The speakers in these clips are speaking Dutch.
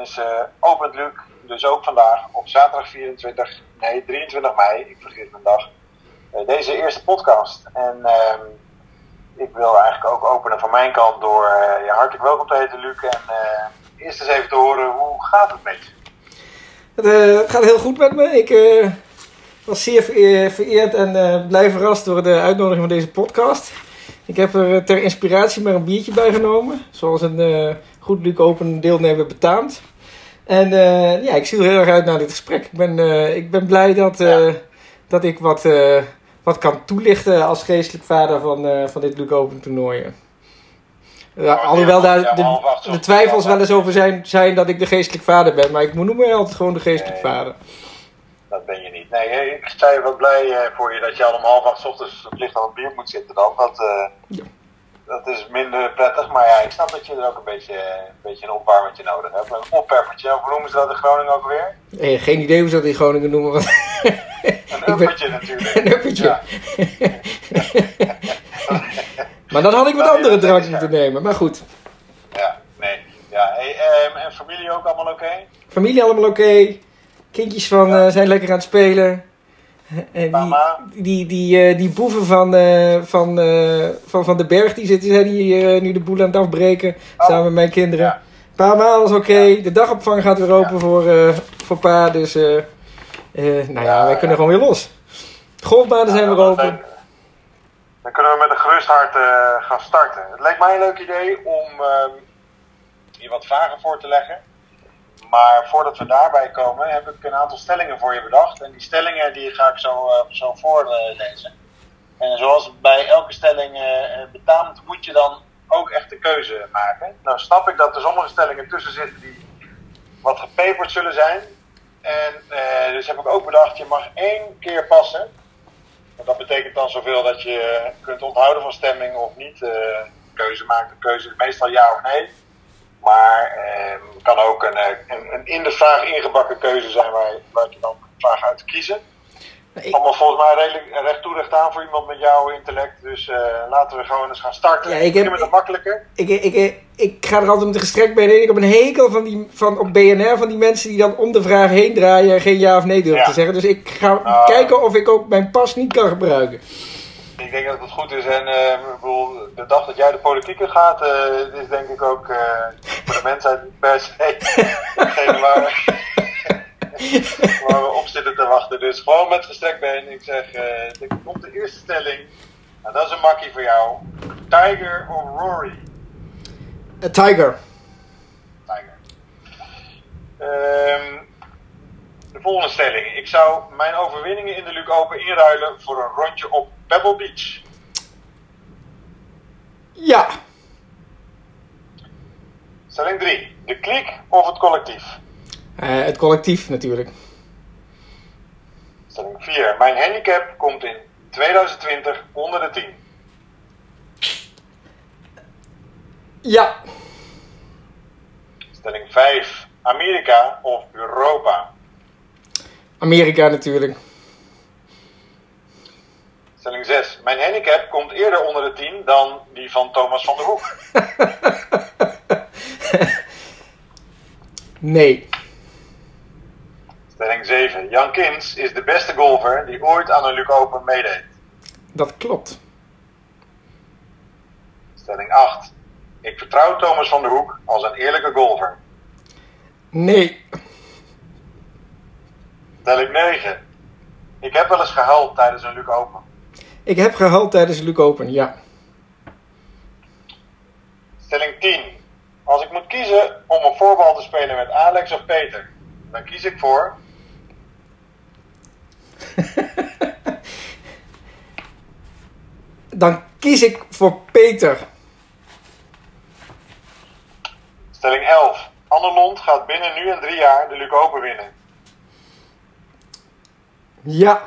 belangrijke gebeurtenissen opent Luc dus ook vandaag op zaterdag 24, nee 23 mei, ik vergeet mijn dag, eh, deze eerste podcast. En ehm, ik wil eigenlijk ook openen van mijn kant door eh, je hartelijk welkom te heten Luc. En eh, eerst eens even te horen, hoe gaat het met je? Het eh, gaat heel goed met me. Ik eh, was zeer vereer- vereerd en eh, blij verrast door de uitnodiging van deze podcast. Ik heb er eh, ter inspiratie maar een biertje bij genomen. Zoals een eh, goed Luc Open deelnemer betaamt. En eh, ja, ik zie er heel erg uit naar dit gesprek. Ik ben, eh, ik ben blij dat, eh, Ja. dat ik wat, wat kan toelichten als geestelijk vader van, van dit Luc Open toernooi. Ja, alhoewel daar de, zo- de twijfels wel eens over zijn, zijn dat ik de geestelijk vader ben. Maar ik noem me altijd gewoon de geestelijk vader. Dat ben je niet. Nee, ik zei wat blij voor je dat je al om half acht ochtends verplicht aan het bier moet zitten dan. Dat, Ja. Dat is minder prettig, maar ja, ik snap dat je er ook een beetje, een, beetje een opwarmertje nodig hebt. Een oppeppertje, of hoe noemen ze dat in Groningen ook weer? Eh, geen idee hoe ze dat in Groningen noemen. want- Een ben- uppertje natuurlijk. Een uppertje. Ja. maar dan had ik wat Nou, andere drank moeten nemen. Maar goed, ja, nee. Ja, hey, ehm, en familie ook allemaal oké? familie allemaal oké. Kindjes van, Ja. eh, zijn lekker aan het spelen. Die, die, die, eh, die boeven van, eh, van, eh, van Van den Berg, die zitten zijn hier nu de boel aan het afbreken. Oh. Samen met mijn kinderen. Pa, ma, alles oké. De dagopvang gaat weer open voor, voor pa. Dus, nou ja, wij kunnen gewoon weer los. De golfbanen zijn weer open. Dan, kunnen we met een gerust hart gaan starten. Het lijkt mij een leuk idee om ehm, hier wat vragen voor te leggen. Maar voordat we daarbij komen, heb ik een aantal stellingen voor je bedacht. En die stellingen die ga ik zo, eh, zo voorlezen. En zoals bij elke stelling eh, eh, betaamt, moet je dan ook echt de keuze maken. Nou snap ik dat er sommige stellingen tussen zitten die wat gepeperd zullen zijn. En dus heb ik ook bedacht, je mag één keer passen. Want dat betekent dan zoveel dat je kunt onthouden van stemming of niet. eh, keuze maken, keuze is meestal ja of nee. Maar het kan ook een, eh, een, een in de vraag ingebakken keuze zijn waar, je- waar je dan vraag uit te kiezen. Ik- Allemaal volgens mij redelijk recht toe recht aan voor iemand met jouw intellect. Dus eh, laten we gewoon eens gaan starten. Ja, ik heb- het makkelijker. Ik, ik, ik, ik ga er altijd met een gestrekt in. Ik heb een hekel van die, van, op BNR van die mensen die dan om de vraag heen draaien en geen ja of nee durven Ja. te zeggen. Dus ik ga Ah. kijken of ik ook mijn pas niet kan gebruiken. Ik denk dat het goed is. En eh, ik bedoel, de dag dat jij de politiek in gaat, eh, is denk ik ook eh, voor de mensheid niet per se degene waar, we- waar we op zitten te wachten. Dus gewoon met gestrekt been. Ik zeg, eh er komt de eerste stelling. Nou, dat is een makkie voor jou. Tiger of Rory? A tiger. Tiger. Ehm, de volgende stelling. Ik zou mijn overwinningen in de Luke Open inruilen voor een rondje op Pebble Beach. Ja. Stelling 3. De kliek of het collectief? Eh, het collectief natuurlijk. Stelling 4. Mijn handicap komt in 2020 onder de 10. Ja. Stelling 5. Amerika of Europa? Amerika natuurlijk. Stelling 6. Mijn handicap komt eerder onder de 10 dan die van Thomas van der Hoek. Nee. Stelling 7. Jan Kins is de beste golfer die ooit aan een Luke Open meedeed. Dat klopt. Stelling 8. Ik vertrouw Thomas van der Hoek als een eerlijke golfer. Nee. Stelling 9. Ik heb wel eens gehuild tijdens een Luke Open. Ik heb gehaald tijdens de Luke Open, ja. Stelling 10. Als ik moet kiezen om een voorbal te spelen met Alex of Peter, dan kies ik voor. Dan kies ik voor Peter. Stelling 11. Anne Lond gaat binnen nu en drie jaar de Luke Open winnen. Ja.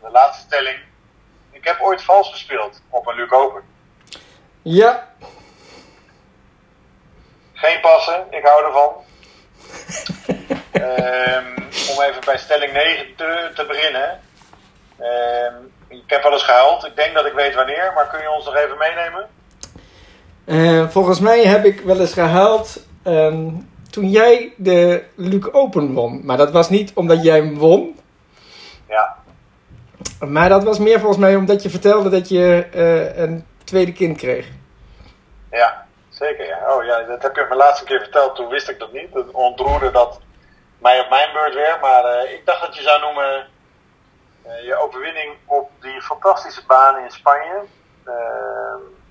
De laatste stelling. Ik heb ooit vals gespeeld op een Luke Open. Ja. Geen passen, ik hou ervan. Ehm, om even bij stelling 9 te, te beginnen. Ehm, Ik heb wel eens gehuild. Ik denk dat ik weet wanneer, maar kun je ons nog even meenemen? Eh, volgens mij heb ik wel eens gehuild ehm, toen jij de Luke Open won. Maar dat was niet omdat jij hem won. Ja. Maar dat was meer volgens mij omdat je vertelde dat je eh, een tweede kind kreeg. Ja, zeker. Ja. Oh ja, dat heb je me laatste keer verteld. Toen wist ik dat niet. Dat ontroerde dat mij op mijn beurt weer. Maar eh, ik dacht dat je zou noemen eh, je overwinning op die fantastische baan in Spanje.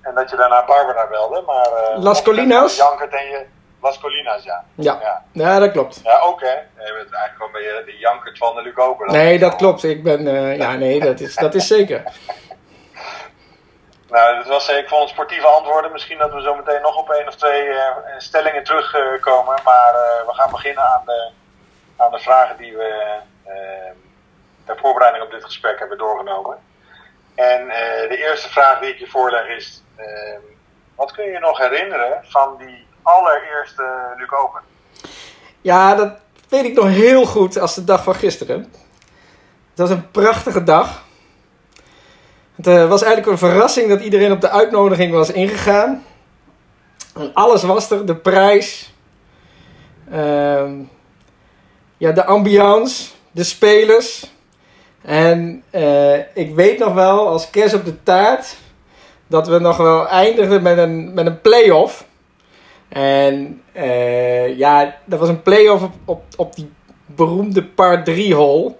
En dat je daarna Barbara belde. Maar, Las Colinas? Jankert en je... Las Colinas, ja. Ja, Ja, ja dat klopt. ja ook hè. Je bent eigenlijk gewoon bij je de Jankert van de Luc Open. Nee, dat klopt. Ik ben, eh, ja, nee, dat is, dat is zeker. Nou, dat was, ik vond sportieve antwoorden. Misschien dat we zo meteen nog op één of twee eh, stellingen terugkomen. maar eh, we gaan beginnen aan de, aan de vragen die we eh, ter voorbereiding op dit gesprek hebben doorgenomen. En eh, de eerste vraag die ik je voorleg is: eh, wat kun je je nog herinneren van die allereerste Luc Open? Ja, dat weet ik nog heel goed als de dag van gisteren. Het was een prachtige dag. Het eh, was eigenlijk een verrassing dat iedereen op de uitnodiging was ingegaan. En alles was er, de prijs, ehm, ja, de ambiance, de spelers. En eh, ik weet nog wel, als kerst op de taart, dat we nog wel eindigden met een, met een play-off. En eh, ja, dat was een play-off op, op, op die beroemde par 3 hole.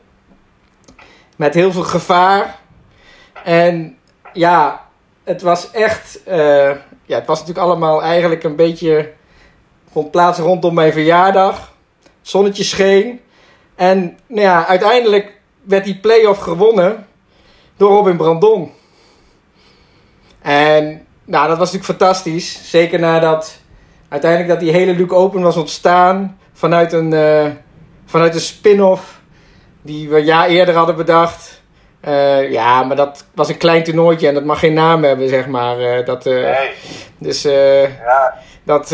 Met heel veel gevaar. En ja, het was echt. eh, ja, het was natuurlijk allemaal eigenlijk een beetje. vond plaats rondom mijn verjaardag. Zonnetje scheen. En nou ja, uiteindelijk werd die play-off gewonnen door Robin Brandon. En nou, dat was natuurlijk fantastisch. Zeker nadat uiteindelijk dat die hele Luke Open was ontstaan vanuit een, eh, vanuit een spin-off die we een jaar eerder hadden bedacht. Eh, ja, maar dat was een klein toernooitje en dat mag geen naam hebben, zeg maar. eh, dat, Nee, Dus ja, dat,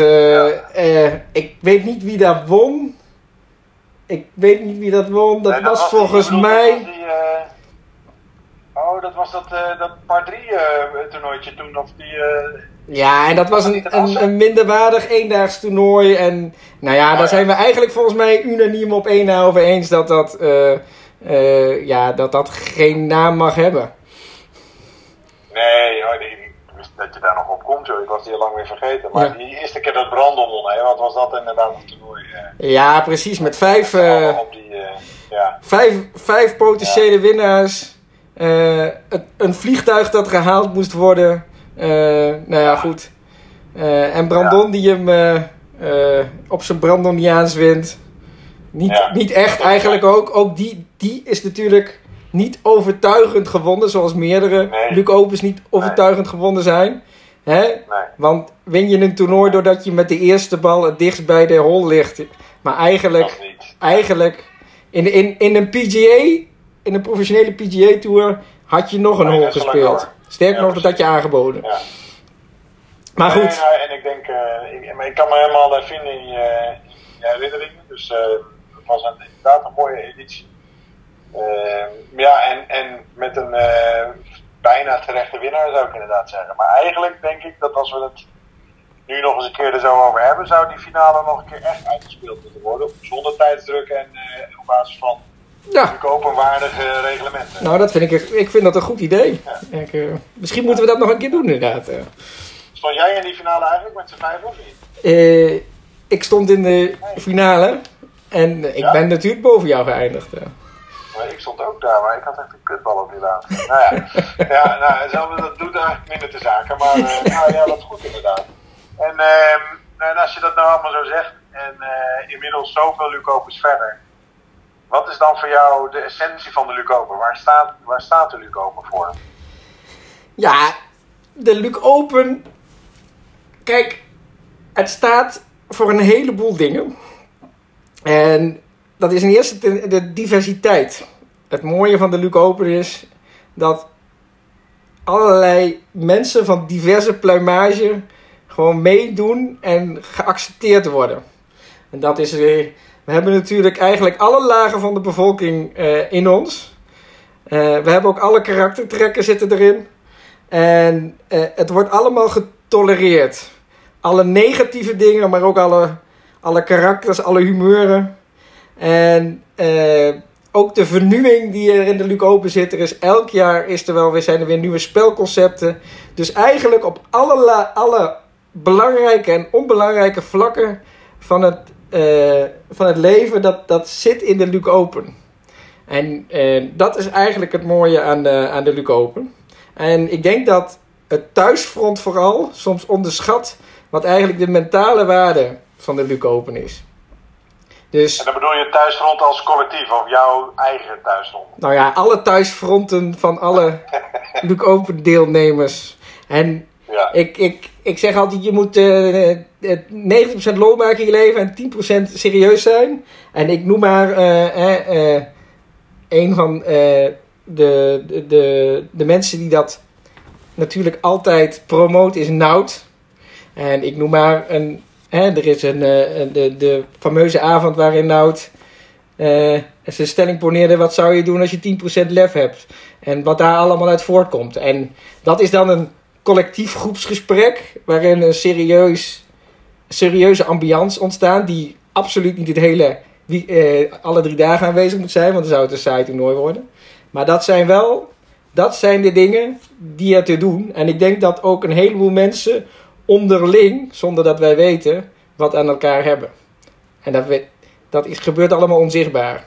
ik weet niet wie daar won. Ik weet niet wie dat won. Dat nee, was volgens bedoel, mij. dat was die, oh, dat was dat, dat par 3 toernooitje toen. Of die, Ja, en dat was een, een, een minderwaardig eendaags toernooi. En nou ja, daar zijn we eigenlijk volgens mij unaniem op één na over eens dat dat, eh, eh, ja, dat dat geen naam mag hebben. Nee, ik wist dat je daar nog op komt, joh. Ik was die al lang weer vergeten. Maar Ja. die eerste keer dat Brandon won, hè, wat was dat inderdaad een toernooi? eh, Ja, precies. Met vijf, op die, ja. vijf, vijf potentiële winnaars. Een vliegtuig dat gehaald moest worden. Eh, nou ja, goed. Eh, en Brandon die hem eh, op zijn Brandoniaans wint. Niet, Ja. niet echt eigenlijk ook. Ook die, die is natuurlijk niet overtuigend gewonnen. Zoals meerdere Nee. Luc Opens niet overtuigend gewonnen zijn. Hè? Nee. Want win je een toernooi doordat je met de eerste bal het dichtst bij de hol ligt. Maar eigenlijk eigenlijk in, in, in een PGA, in een professionele PGA Tour, had je nog een ja, hol zo lang gespeeld. Sterker Ja, nog, dat had je aangeboden. Ja. Maar goed, nou, en ik denk, eh, ik, maar ik kan me helemaal eh, vinden in je, in je herinneringen. Dus eh, het was een, inderdaad een mooie editie. Eh, ja, en, en met een bijna terechte winnaar zou ik inderdaad zeggen. Maar eigenlijk denk ik dat als we het nu nog eens een keer er zo over hebben, zou die finale nog een keer echt uitgespeeld moeten worden. Zonder tijdsdruk en op basis van ja, natuurlijk openwaardige reglementen. nou dat vind ik, ik vind dat een goed idee. Ik, eh, misschien moeten we dat nog een keer doen inderdaad. eh. Stond jij in die finale eigenlijk met z'n vijf of niet? Eh, ik stond in de finale en ik Ja? ben natuurlijk boven jou geëindigd. Maar ik stond ook daar, maar ik had echt een kutbal op die laat. nou ja, ja nou, dat doet eigenlijk minder te zaken. Maar nou, ja, wat goed inderdaad. En, ehm, en als je dat nou allemaal zo zegt, en inmiddels zoveel Lucopers verder. Wat is dan voor jou de essentie van de Lucoper? Waar staat, waar staat de Lucoper voor? Ja, de Luc Open. Kijk, het staat voor een heleboel dingen. En dat is in eerste de diversiteit. Het mooie van de Luc Open is dat allerlei mensen van diverse pluimage gewoon meedoen en geaccepteerd worden. En dat is weer. We hebben natuurlijk eigenlijk alle lagen van de bevolking eh, in ons. we hebben ook alle karaktertrekken zitten erin. En het wordt allemaal getolereerd. Alle negatieve dingen, maar ook alle, alle karakters, alle humeuren. En ook de vernieuwing die er in de Luc Open zit. Er is elk jaar is er wel weer, zijn er weer nieuwe spelconcepten. Dus eigenlijk op alle, alle belangrijke en onbelangrijke vlakken van het, uh, van het leven, dat, dat zit in de Luc Open. En uh, dat is eigenlijk het mooie aan de, aan de Luc Open. En ik denk dat het thuisfront vooral soms onderschat wat eigenlijk de mentale waarde van de Luc Open is. Dus, en dan bedoel je thuisfront als collectief of jouw eigen thuisfront? Nou ja, alle thuisfronten van alle Luc Open deelnemers. En ja. ik, ik, ik zeg altijd, je moet uh, uh, 90% lol maken in je leven en 10% serieus zijn. En ik noem maar uh, uh, een van de, de, de, de mensen die dat natuurlijk altijd promoot is Nout. En ik noem maar een er is een, de, de fameuze avond waarin Nout uh, zijn stelling poneerde: wat zou je doen als je 10% lef hebt? En wat daar allemaal uit voortkomt. En dat is dan een collectief groepsgesprek waarin een serieus, serieuze ambiance ontstaat, die absoluut niet het hele, wie, uh, alle drie dagen aanwezig moet zijn, want dan zou het een saai toernooi worden. Maar dat zijn wel, dat zijn de dingen die er te doen. En ik denk dat ook een heleboel mensen onderling, zonder dat wij weten, wat aan elkaar hebben. En dat, dat is, gebeurt allemaal onzichtbaar.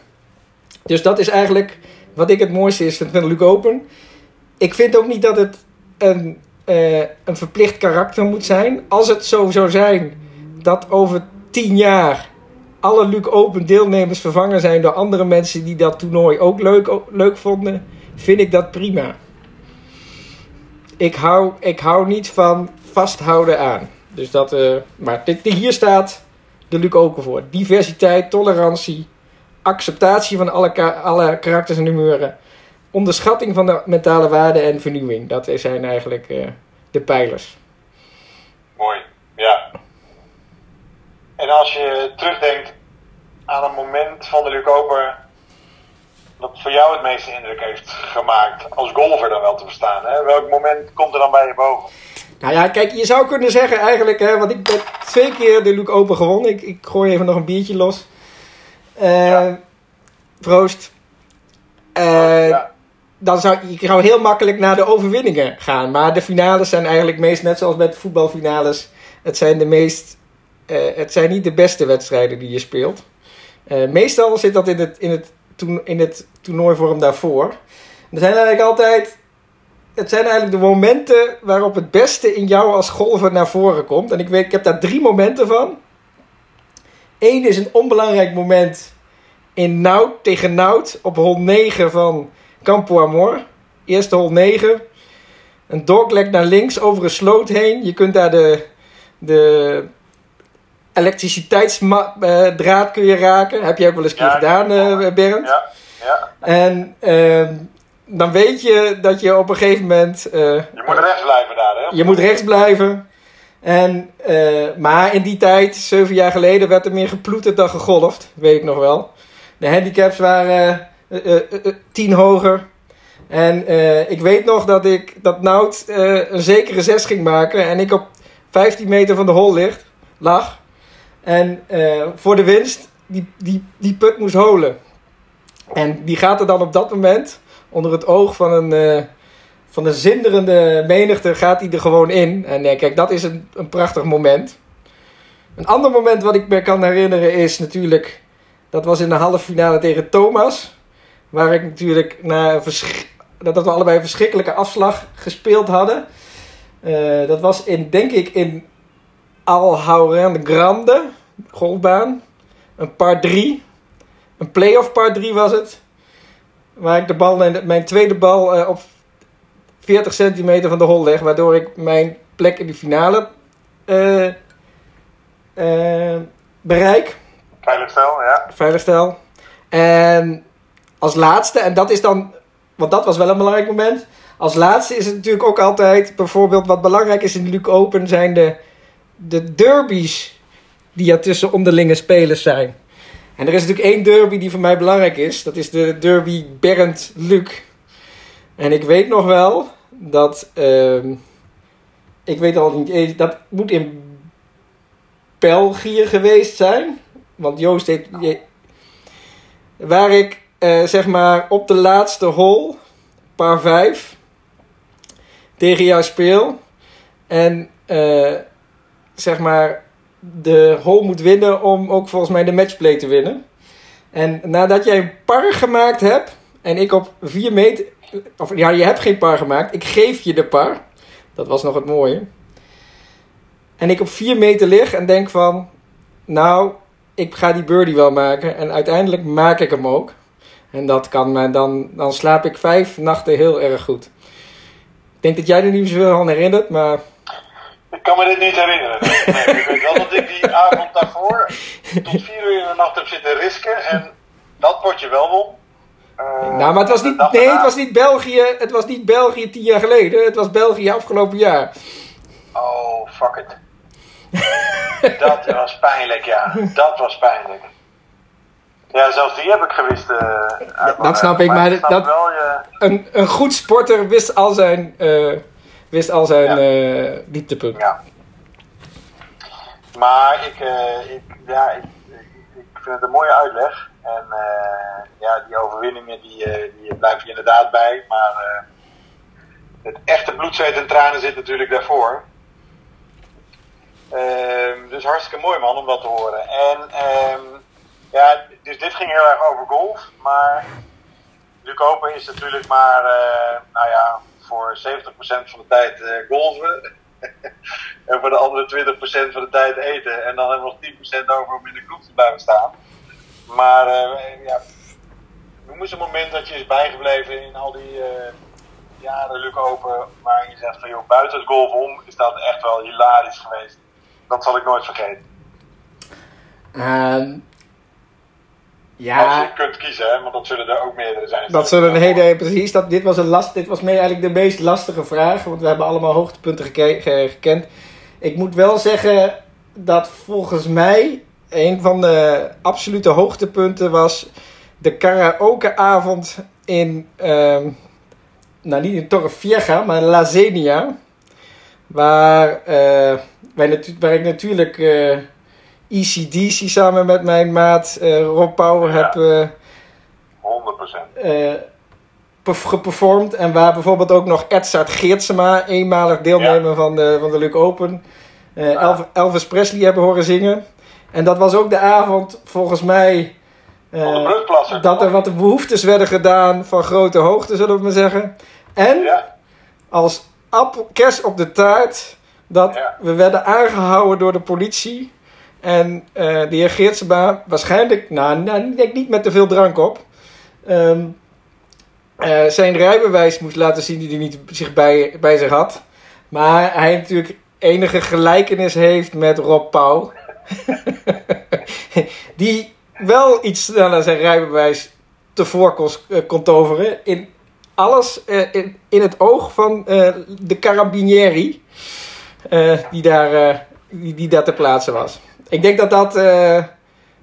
Dus dat is eigenlijk wat ik het mooiste is van Luke Open. Ik vind ook niet dat het een, uh, een verplicht karakter moet zijn. Als het zo zou zijn dat over tien jaar alle Luke Open deelnemers vervangen zijn door andere mensen die dat toernooi ook leuk, leuk vonden, vind ik dat prima. Ik hou, ik hou niet van vasthouden aan. Dus dat, uh, maar dit, hier staat de Luc Oken voor. Diversiteit, tolerantie, acceptatie van alle, alle karakters en humeuren. Onderschatting van de mentale waarde en vernieuwing. Dat zijn eigenlijk uh, de pijlers. Mooi, ja. En als je terugdenkt aan een moment van de Luc Open dat voor jou het meeste indruk heeft gemaakt, als golfer dan wel te verstaan. Hè? Welk moment komt er dan bij je boven? Nou ja, kijk, je zou kunnen zeggen eigenlijk, hè, want ik heb twee keer de Luke Open gewonnen. Ik, ik gooi even nog een biertje los. Uh, ja. Proost. Uh, Dan zou je zou heel makkelijk naar de overwinningen gaan. Maar de finales zijn eigenlijk meest net zoals met voetbalfinales. Het zijn de meest. Uh, het zijn niet de beste wedstrijden die je speelt. meestal zit dat in het, in het, in het toernooivorm daarvoor. Er zijn eigenlijk altijd het zijn eigenlijk de momenten waarop het beste in jou als golfer naar voren komt. En ik, weet, ik heb daar drie momenten van. Eén is een onbelangrijk moment in Nout tegen Nout op hol 9 van Campo Amor. Eerste hol 9. Een dogleg naar links over een sloot heen. Je kunt daar de, de elektriciteitsdraad kun je raken. Heb je ook wel eens keer gedaan, uh, Bernd? Ja, ja. En... Uh, dan weet je dat je op een gegeven moment. Uh, je moet rechts blijven daar, hè? Je moet rechts blijven. En, maar in die tijd, zeven jaar geleden, werd er meer geploeterd dan gegolfd. Weet ik nog wel. De handicaps waren tien hoger. En ik weet nog dat ik dat Nout een zekere zes ging maken. En ik op 15 meter van de hol ligt, lag. En voor de winst die, die, die put moest holen. En die gaat er dan op dat moment onder het oog van een, van een zinderende menigte gaat hij er gewoon in. En kijk, dat is een, een prachtig moment. Een ander moment wat ik me kan herinneren is natuurlijk... Dat was in de halve finale tegen Thomas. Waar ik natuurlijk na dat we allebei een verschrikkelijke afslag gespeeld hadden. Uh, dat was in, denk ik, in Al de Grande, golfbaan. Een par 3. Een playoff par 3 was het. Waar ik de bal, mijn tweede bal uh, op 40 centimeter van de hol leg. Waardoor ik mijn plek in de finale uh, uh, bereik. Veiligstel, ja. Veiligstel. En als laatste, en dat is dan, want dat was wel een belangrijk moment. Als laatste is het natuurlijk ook altijd, bijvoorbeeld wat belangrijk is in de Luke Open, zijn de, de derbies die er tussen onderlinge spelers zijn. En er is natuurlijk één derby die voor mij belangrijk is. Dat is de derby Bernd-Luc. En ik weet nog wel dat. ehm, ik weet al niet. eens- Dat moet in België geweest zijn. Want Joost heeft. je- waar ik eh, zeg maar op de laatste hole, paar 5, tegen jou speel. En eh, zeg maar de hole moet winnen om ook volgens mij de matchplay te winnen. En nadat jij een par gemaakt hebt en ik op 4 meter. Of ja, je hebt geen par gemaakt. Ik geef je de par. Dat was nog het mooie. En ik op 4 meter lig en denk van. Nou, ik ga die birdie wel maken. En uiteindelijk maak ik hem ook. En dat kan me, dan, dan slaap ik vijf nachten heel erg goed. Ik denk dat jij er niet zoveel aan herinnert, maar Ik kan me dit niet herinneren. Nee, ik weet wel dat ik die avond daarvoor tot vier uur in de nacht heb zitten risken. En dat potje wel won. Eh, Nou, maar het was niet, nee, het was niet België. Het was niet België tien jaar geleden. Het was België afgelopen jaar. Oh, fuck it. dat was pijnlijk, ja. Dat was pijnlijk. Ja, zelfs die heb ik gewist. eh, uit mijn dat snap ik, maar dat- wel je... Een, een goed sporter wist al zijn, eh, wist al zijn Ja. eh, dieptepunt. Ja. Maar ik, eh, ik, ja, ik, ik, vind het een mooie uitleg. En eh, ja, die overwinningen die, eh, die blijven je inderdaad bij. Maar eh, het echte bloed, zweet en tranen zit natuurlijk daarvoor. Ehm, dus hartstikke mooi man om dat te horen. En ehm, ja, dus dit ging heel erg over golf. Maar Luc Open is natuurlijk maar, eh, nou ja, voor 70% van de tijd eh, golven. en voor de andere 20% van de tijd eten. En dan hebben we nog 10% over om in de kroeg te blijven staan. Maar eh, ja, noem eens een moment dat je is bijgebleven in al die jaren Luc Open. Waarin je zegt van joh, buiten het golf om is dat echt wel hilarisch geweest. Dat zal ik nooit vergeten. Ehm, Als ja, je kunt kiezen, hè, want dat zullen er ook meerdere zijn. dat zullen een hele... Precies, dat, dit, was een last, dit was mee eigenlijk de meest lastige vraag. Want we hebben allemaal hoogtepunten geke- ge- gekend. Ik moet wel zeggen dat volgens mij... een van de absolute hoogtepunten was... de karaokeavond in... ehm, nou, niet in Torrevieja, maar in La Zenia. Waar, eh, wij waar ik natuurlijk eh ECDC samen met mijn maat eh, Rob Pauw Ja. heb eh, 100%. eh, perf- geperformd. En waar bijvoorbeeld ook nog Edzard Geertsema, eenmalig deelnemer van, de, van de Luke Open, eh, Ah. Elv- Elvis Presley hebben horen zingen. En dat was ook de avond, volgens mij, eh, dat er wat behoeftes werden gedaan van grote hoogte, zullen we maar zeggen. En Ja, als appel, kers op de taart dat Ja. we werden aangehouden door de politie. En eh, de heer Geertsema, waarschijnlijk, nou, nou, ik denk niet met te veel drank op, ehm, eh, zijn rijbewijs moest laten zien die hij niet zich bij, bij zich had. Maar hij natuurlijk enige gelijkenis heeft met Rob Pauw. die wel iets sneller zijn rijbewijs tevoren kon, eh, kon toveren. In alles in, in het oog van de carabinieri die, daar, die, die daar ter plaatse was. Ik denk dat dat, eh,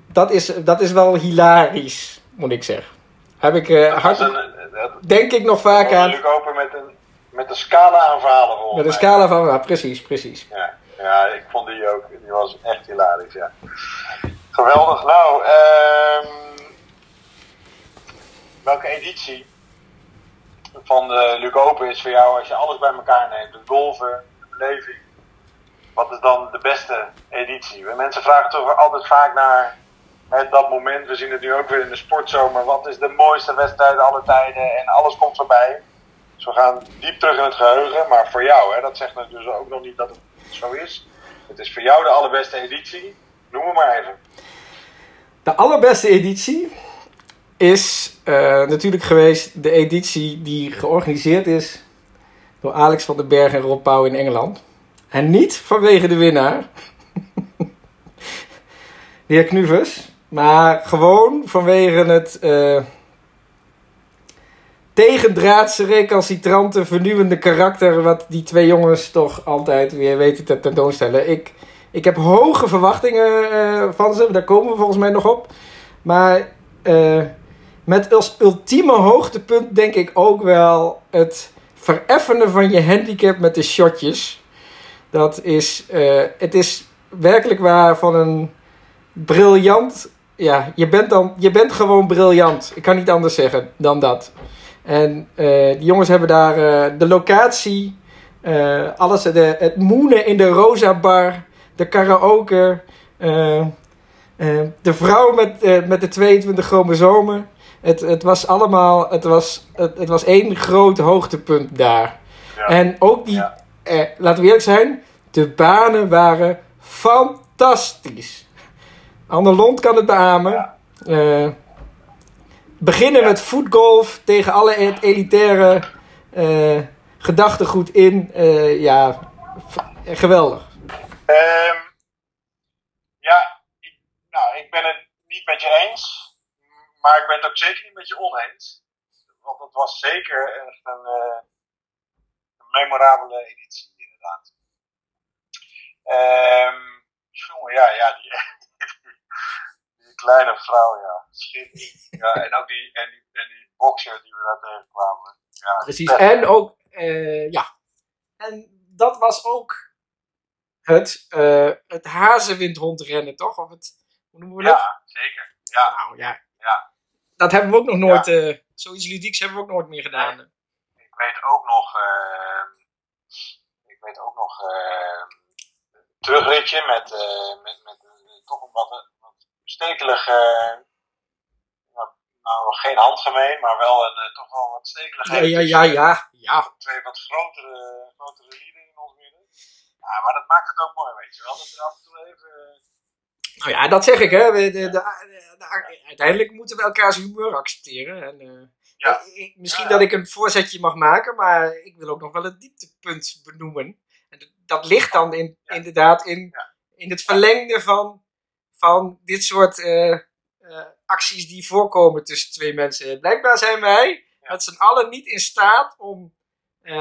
dat, is, dat is wel hilarisch, moet ik zeggen. Heb ik eh, hard, een, dat denk ik nog vaak aan. open met een, met een scala aan verhalen Met een scala van, ja, precies, precies. Ja, ja, ik vond die ook. Die was echt hilarisch, ja. Geweldig. Nou, ehm welke editie van de Luc Open is voor jou als je alles bij elkaar neemt? Het golven, de beleving. Wat is dan de beste editie? Mensen vragen toch altijd vaak naar hè, dat moment. We zien het nu ook weer in de sportzomer. Wat is de mooiste wedstrijd aller tijden? En alles komt voorbij. Dus we gaan diep terug in het geheugen. Maar voor jou, hè, dat zegt dus ook nog niet dat het zo is. Het is voor jou de allerbeste editie. Noem hem maar even. De allerbeste editie is eh, natuurlijk geweest de editie die georganiseerd is door Alex van den Berg en Rob Pauw in Engeland. En niet vanwege de winnaar, de heer maar gewoon vanwege het eh tegendraadse, recalcitrante, vernieuwende karakter wat die twee jongens toch altijd weer weten te tentoonstellen. Ik, ik heb hoge verwachtingen eh, van ze, daar komen we volgens mij nog op. Maar eh, met als ultieme hoogtepunt denk ik ook wel het vereffenen van je handicap met de shotjes. Dat is, eh, het is werkelijk waar van een briljant. Ja, je bent, dan, je bent gewoon briljant. Ik kan niet anders zeggen dan dat. En uh, die jongens hebben daar uh, de locatie, alles, de, het moenen in de Rosa Bar, de karaoke, de vrouw met, met de 22 chromosomen. Het, het was allemaal, het was, het, het was één groot hoogtepunt daar. Ja. En ook die, eh, laten we eerlijk zijn, de banen waren fantastisch. Anne Lond kan het beamen. Ja. Uh, beginnen met voetgolf tegen alle elitaire uh, gedachtegoed in. Uh, ja, geweldig. Um, ja, ik, nou, ik ben het niet met je eens. Maar ik ben het ook zeker niet met je oneens. Want het was zeker echt een, een memorabele editie, inderdaad. Um, jongen, ja, ja, die, die, kleine vrouw, ja. Schitterend. Ja, en ook die, en die, en die boxer die we daar tegenkwamen. Ja, Precies, en ook, uh, ja. En dat was ook het, uh, het hazenwindhondrennen, toch? Of het, hoe noemen we dat? Ja, zeker. Ja. Nou, ja. ja dat hebben we ook nog nooit, ja. uh, zoiets ludieks hebben we ook nooit meer gedaan. Weet ook nog, uh, ik weet ook nog, uh, terugritje met, met, met toch een wat, wat stekelig, nou geen handgemeen, maar wel een toch wel wat stekelig. Ja, ja, ja, ja, ja. Twee wat grotere, grotere lieden in ons midden. Ja, maar dat maakt het ook mooi, weet je wel. Dat er af en toe even nou ja, dat zeg ik, hè. De, de, de, uiteindelijk moeten we elkaars humeur accepteren. En, uh, ja. ik, misschien dat ik een voorzetje mag maken, maar ik wil ook nog wel het dieptepunt benoemen. En dat ligt dan in, inderdaad in, in het verlengde van, van dit soort uh, uh, acties die voorkomen tussen twee mensen. Blijkbaar zijn wij met z'n allen niet in staat om,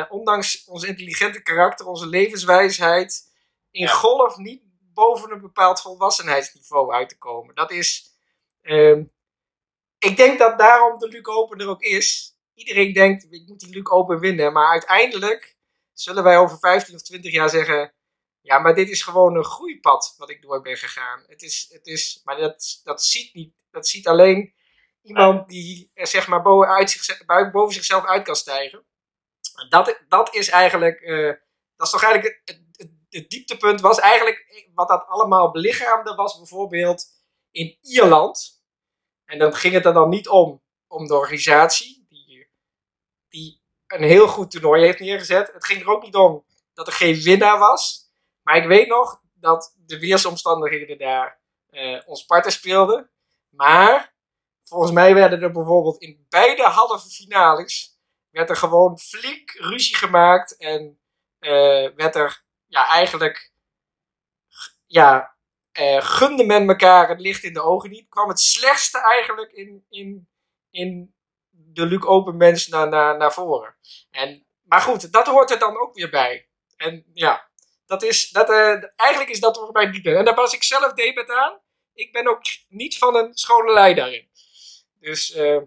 ondanks ons intelligente karakter, onze levenswijsheid, in golf niet boven een bepaald volwassenheidsniveau uit te komen. Dat is. Uh, ik denk dat daarom de Luc Open er ook is. Iedereen denkt, ik moet die Luc Open winnen. Maar uiteindelijk zullen wij over 15 of 20 jaar zeggen. Ja, maar dit is gewoon een groeipad wat ik door ben gegaan. Het is, het is, maar dat, dat, ziet niet, dat ziet alleen iemand die er zeg maar boven, uit zich, boven zichzelf uit kan stijgen. Dat, dat is eigenlijk, uh, dat is toch eigenlijk het, het dieptepunt was eigenlijk, wat dat allemaal belichaamde, was bijvoorbeeld in Ierland. En dan ging het er dan niet om, om de organisatie, die, die een heel goed toernooi heeft neergezet. Het ging er ook niet om dat er geen winnaar was. Maar ik weet nog dat de weersomstandigheden daar uh, ons parten speelden. Maar volgens mij werden er bijvoorbeeld in beide halve finales werd er gewoon flink ruzie gemaakt en uh, werd er ja, eigenlijk ja, uh, gunde men elkaar het licht in de ogen niet. Kwam het slechtste eigenlijk in, in, in de Luc Open mens naar, naar, naar voren. En, maar goed, dat hoort er dan ook weer bij. En ja, dat is, dat, uh, eigenlijk is dat bij niet En daar was ik zelf debet aan. Ik ben ook niet van een schone lei daarin. Dus... Uh,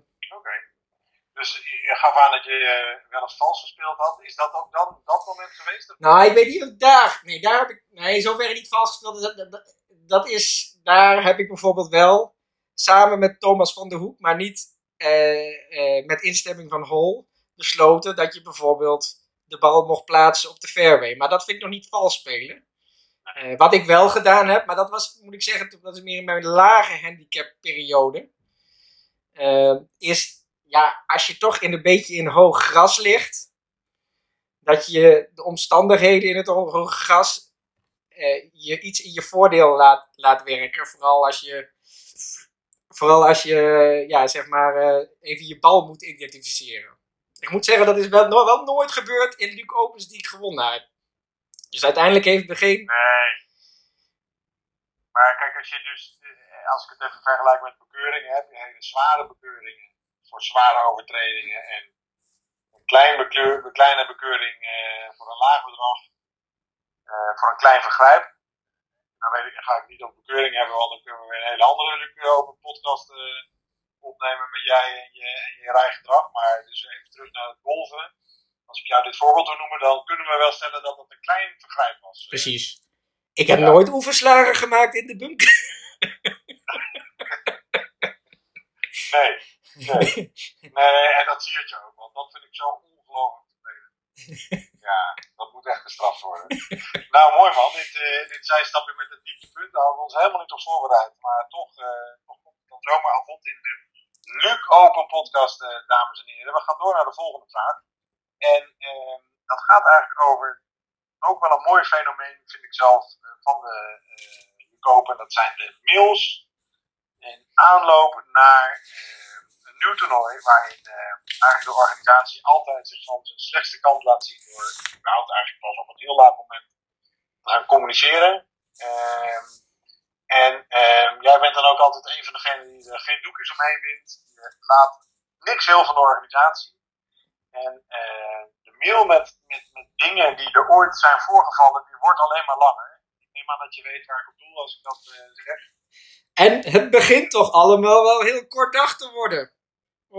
dus je gaf aan dat je uh, wel eens vals gespeeld had. Is dat ook dan dat moment geweest? Nou, ik weet niet of daar. Nee, daar heb ik. Nee, zover niet vals gespeeld. Dat, dat, dat, is. Daar heb ik bijvoorbeeld wel. Samen met Thomas van der Hoek, maar niet uh, uh, met instemming van Hol. besloten dat je bijvoorbeeld de bal mocht plaatsen op de fairway. Maar dat vind ik nog niet vals spelen. wat ik wel gedaan heb, maar dat was, moet ik zeggen, dat is meer in mijn lage handicap periode. is ja, als je toch in een beetje in hoog gras ligt, dat je de omstandigheden in het hoge gras eh, je iets in je voordeel laat, laat werken. Vooral als je, vooral als je ja, zeg maar, uh, even je bal moet identificeren. Ik moet zeggen, dat is wel, nooit gebeurd in Luke Opens die ik gewonnen heb. Dus uiteindelijk heeft geen. Nee. Maar kijk, als je dus, eh, als ik het even vergelijk met bekeuringen, heb je hele zware bekeuringen voor zware overtredingen en een klein kleine bekeuring voor een laag bedrag, voor een klein vergrijp. Dan weet ik, dan ga ik niet over bekeuring hebben, want dan kunnen we weer een hele andere open podcast uh, opnemen met jij en je, en je rijgedrag. Maar dus even terug naar het golven. Als ik jou dit voorbeeld wil noemen, dan kunnen we wel stellen dat het een klein vergrijp was. Precies. Ik heb nooit oefenslagen gemaakt in de bunker. nee, nee. Nee, en dat zie je ook, want dat vind ik zo ongelooflijk vervelend. Ja, dat moet echt gestraft worden. nou, mooi man. Dit, uh, dit zijstapje met het dieptepunt, daar hadden we ons helemaal niet op voorbereid. Maar toch, uh, toch komt het dan zomaar aan bod in de Luc Open podcast, uh, dames en heren. We gaan door naar de volgende vraag. En ehm, dat gaat eigenlijk over ook wel een mooi fenomeen, vind ik zelf, van de Luc Open. Dat zijn de mails in aanloop naar een nieuw toernooi, waarin eigenlijk de organisatie altijd zich van zijn slechtste kant laat zien door überhaupt eigenlijk pas op een heel laat moment te gaan communiceren. Um, en um, jij bent dan ook altijd een van degenen die er geen doekjes omheen wint. Je laat niks heel van de organisatie. En uh, de mail met, met, met dingen die er ooit zijn voorgevallen, die wordt alleen maar langer. Ik neem aan dat je weet waar ik op doel als ik dat uh, zeg. En het begint toch allemaal wel heel kort te worden.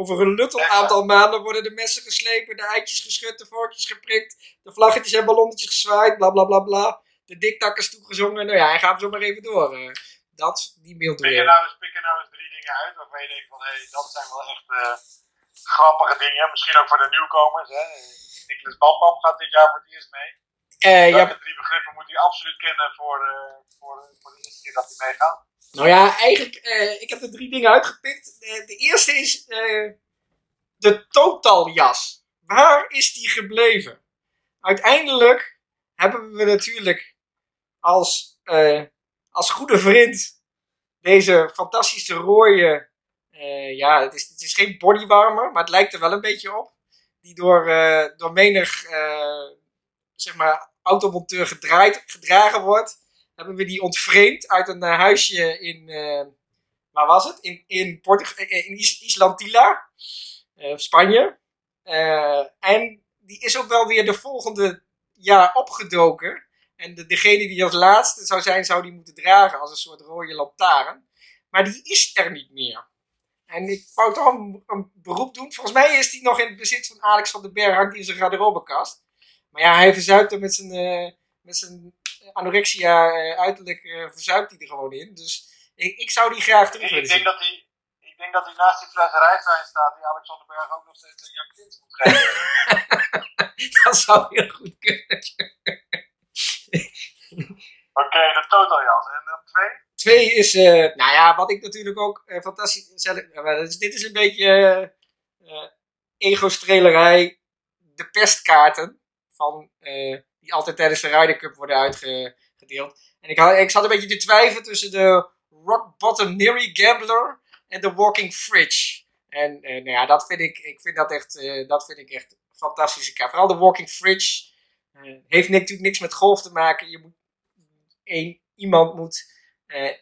Over een luttel aantal maanden worden de messen geslepen, de eitjes geschud, de vorkjes geprikt, de vlaggetjes en ballonnetjes gezwaaid, bla bla bla bla. De diktakkers toegezongen. Nou ja, hij gaat zo maar even door. Uh, dat, die beeld pik er, nou eens, pik er nou eens drie dingen uit waarvan je denkt van, hé, hey, dat zijn wel echt uh, grappige dingen. Misschien ook voor de nieuwkomers. Hè. Nicolas Bambam gaat dit jaar voor het eerst mee. Uh, ja. drie begrippen moet hij absoluut kennen voor, voor, voor de eerste keer dat hij meegaat. Nou ja, eigenlijk, uh, ik heb er drie dingen uitgepikt. Uh, de eerste is uh, de totaljas. Waar is die gebleven? Uiteindelijk hebben we natuurlijk als, als goede vriend deze fantastische rode, ja, het is, het is geen bodywarmer, maar het lijkt er wel een beetje op. Die door, door menig, zeg maar, automonteur gedraaid, gedragen wordt hebben we die ontvreemd uit een uh, huisje in, uh, waar was het? In, in, Portug in Islantilla, uh, Spanje. en die is ook wel weer de volgende jaar opgedoken. En de, degene die als laatste zou zijn, zou die moeten dragen als een soort rode lantaarn. Maar die is er niet meer. En ik wou toch een, beroep doen. Volgens mij is die nog in het bezit van Alex van den Berg, hangt in zijn garderobekast. Maar ja, hij verzuipt er met zijn, met zijn anorexia uh, uiterlijk uh, verzuipt hij er gewoon in. Dus ik, ik zou die graag terug willen ik denk dat hij, Ik denk dat hij naast die fles rijstwijn staat die Alexander Berg ook nog steeds een Jan Klins moet geven. dat zou heel goed kunnen. Oké, okay, de totaljas. En dan twee? Twee is, uh, nou ja, wat ik natuurlijk ook uh, fantastisch... Dus dit is een beetje ego-strelerij. De pestkaarten van die altijd tijdens de Ryder Cup worden uitgedeeld. En ik, had, ik zat een beetje te twijfelen tussen de Rock Bottom Neary Gambler en de Walking Fridge. En uh, nou ja, dat vind ik, ik vind dat echt, uh, dat vind ik echt fantastische kaart. Vooral de Walking Fridge uh, heeft natuurlijk niks met golf te maken. Je moet, iemand moet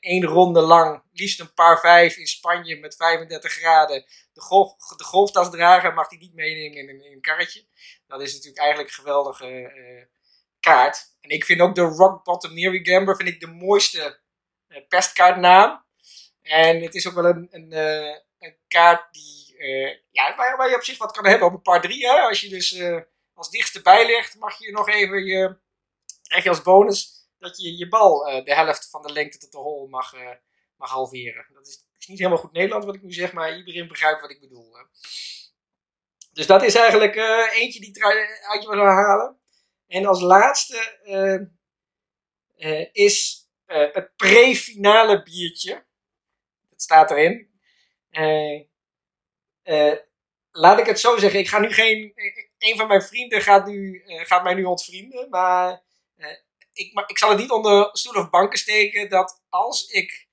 één ronde lang, liefst een paar vijf in Spanje met 35 graden, de, golf, de golftas dragen. Mag die niet meenemen in in een karretje. Dat is natuurlijk eigenlijk geweldige kaart. En ik vind ook de Rock Bottom Neary Gambler vind ik de mooiste uh, pestkaartnaam. En het is ook wel een, een, uh, een kaart die, uh, ja, waar, waar, je op zich wat kan hebben op een paar drie. Hè? Als je dus als dichtste bij ligt, mag je nog even je, krijg je als bonus dat je je bal de helft van de lengte tot de hol mag, mag halveren. Dat is, is, niet helemaal goed Nederlands wat ik nu zeg, maar iedereen begrijpt wat ik bedoel. Dus dat is eigenlijk eentje die uit je wil halen. En als laatste uh, uh, is uh, het pre-finale biertje. Dat staat erin. laat ik het zo zeggen. Ik ga nu geen. Een van mijn vrienden gaat, nu, gaat mij nu ontvrienden. Maar ik, maar ik zal het niet onder stoel of banken steken. Dat als ik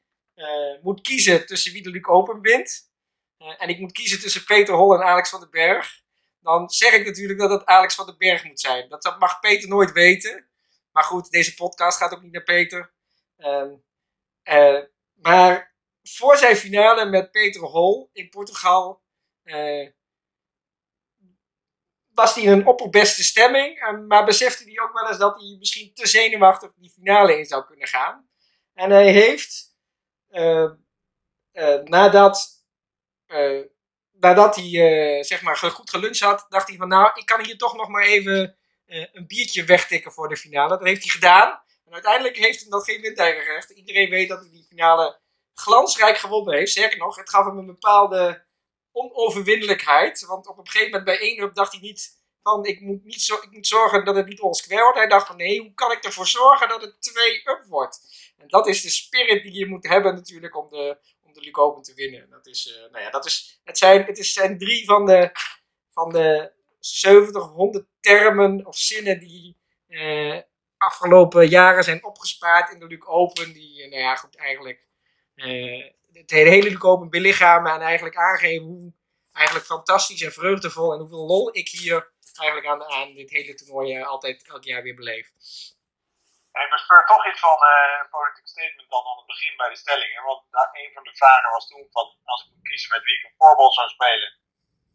moet kiezen tussen wie de Luc Open wint. en ik moet kiezen tussen Peter Hol en Alex van den Berg dan zeg ik natuurlijk dat het Alex van den Berg moet zijn. Dat mag Peter nooit weten. Maar goed, deze podcast gaat ook niet naar Peter. Um, uh, maar voor zijn finale met Peter Hol in Portugal uh, was hij in een opperbeste stemming. maar besefte hij ook wel eens dat hij misschien te zenuwachtig die finale in zou kunnen gaan. En hij heeft uh, nadat eh, nadat hij uh, zeg maar goed geluncht had, dacht hij van nou, ik kan hier toch nog maar even uh, een biertje wegtikken voor de finale. Dat heeft hij gedaan. En uiteindelijk heeft hem dat geen windeigen gerecht. Iedereen weet dat hij die finale glansrijk gewonnen heeft. Sterker nog, het gaf hem een bepaalde onoverwinnelijkheid. Want op een gegeven moment bij 1 up dacht hij niet van ik moet, niet zo, ik moet zorgen dat het niet all square wordt. Hij dacht van nee, hoe kan ik ervoor zorgen dat het 2 up wordt? En dat is de spirit die je moet hebben natuurlijk om de, de Open te winnen. Dat is, uh, nou ja, dat is, het, zijn, het is, zijn drie van de, van de 70 of 100 termen of zinnen die uh, afgelopen jaren zijn opgespaard in de Luke Open. Die, uh, nou ja, goed, eigenlijk het hele Luke Open belichamen en eigenlijk aangeven hoe eigenlijk fantastisch en vreugdevol en hoeveel lol ik hier eigenlijk aan, aan dit hele toernooi altijd elk jaar weer beleef. Ik bespeur toch iets van uh, een politiek statement dan aan het begin bij de stellingen. Want daar, een van de vragen was toen van als ik moet kiezen met wie ik een voorbeeld zou spelen,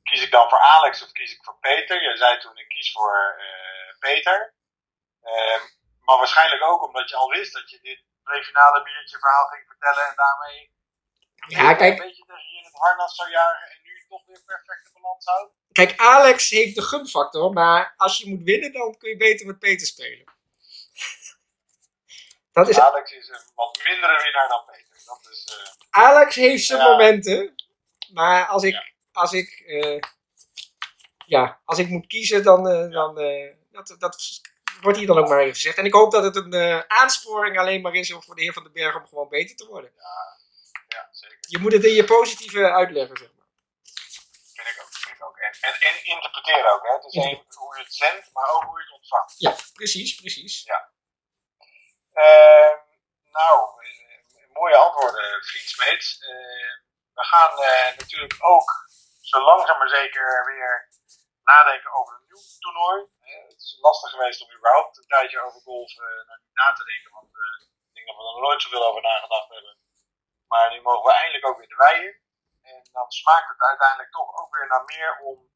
kies ik dan voor Alex of kies ik voor Peter? Jij zei toen ik kies voor uh, Peter. Uh, maar waarschijnlijk ook omdat je al wist dat je dit prefinale biertje verhaal ging vertellen en daarmee ja, kijk, een beetje tegen je in het harnas zou jagen en nu toch weer perfecte balans houdt. Kijk, Alex heeft de gunfactor, maar als je moet winnen, dan kun je beter met Peter spelen. Dat is... Alex is een wat mindere winnaar dan Peter. Dat is, uh... Alex heeft zijn ja. momenten, maar als ik, ja. als ik, uh, ja, als ik moet kiezen, dan, uh, dan dat, dat wordt hier dan ook maar even gezegd. En ik hoop dat het een aansporing alleen maar is voor de heer Van den Berg om gewoon beter te worden. Ja, ja zeker. Je moet het in je positieve uitleggen, zeg maar. Vind ik ook, vind ik ook. En, en, en interpreteren ook, hè. Het is één hoe je het zendt, maar ook hoe je het ontvangt. Ja, precies, precies. Ja. Uh, nou, mooie antwoorden, vriend Smeets. Uh, we gaan uh, natuurlijk ook zo langzaam maar zeker weer nadenken over een nieuw toernooi. het is lastig geweest om überhaupt een tijdje over golf na te denken, want ik denk dat we er nooit zoveel over nagedacht hebben. Maar nu mogen we eindelijk ook weer de wei En dan smaakt het uiteindelijk toch ook weer naar meer om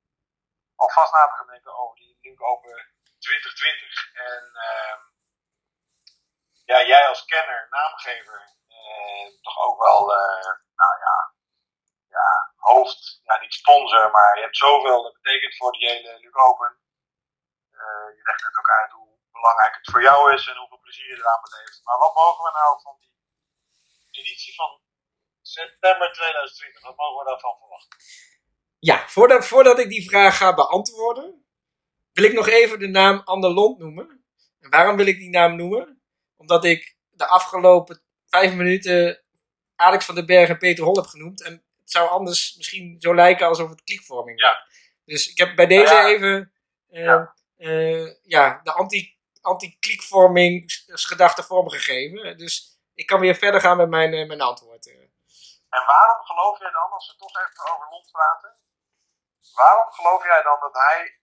alvast na te gaan denken over die Link Open 2020. En uh, ja, jij als kenner, naamgever, eh, toch ook wel, uh, nou ja, ja, hoofd, ja niet sponsor, maar je hebt zoveel, dat betekent voor die hele Luke Open. Uh, je legt net ook uit hoe belangrijk het voor jou is en hoeveel plezier je eraan beleeft. Maar wat mogen we nou van die editie van september 2020, wat mogen we daarvan verwachten? Ja, voordat, voordat ik die vraag ga beantwoorden, wil ik nog even de naam Ander Lond noemen. En waarom wil ik die naam noemen? Omdat ik de afgelopen vijf minuten Alex van den Berg en Peter Hol heb genoemd. En het zou anders misschien zo lijken alsof het klikvorming ja. Dus ik heb bij deze ja. even uh, ja. Uh, ja. de anti, anti-klikvorming gedachte vormgegeven. Dus ik kan weer verder gaan met mijn, uh, mijn antwoord. En waarom geloof jij dan, als we toch even over Lond praten, waarom geloof jij dan dat hij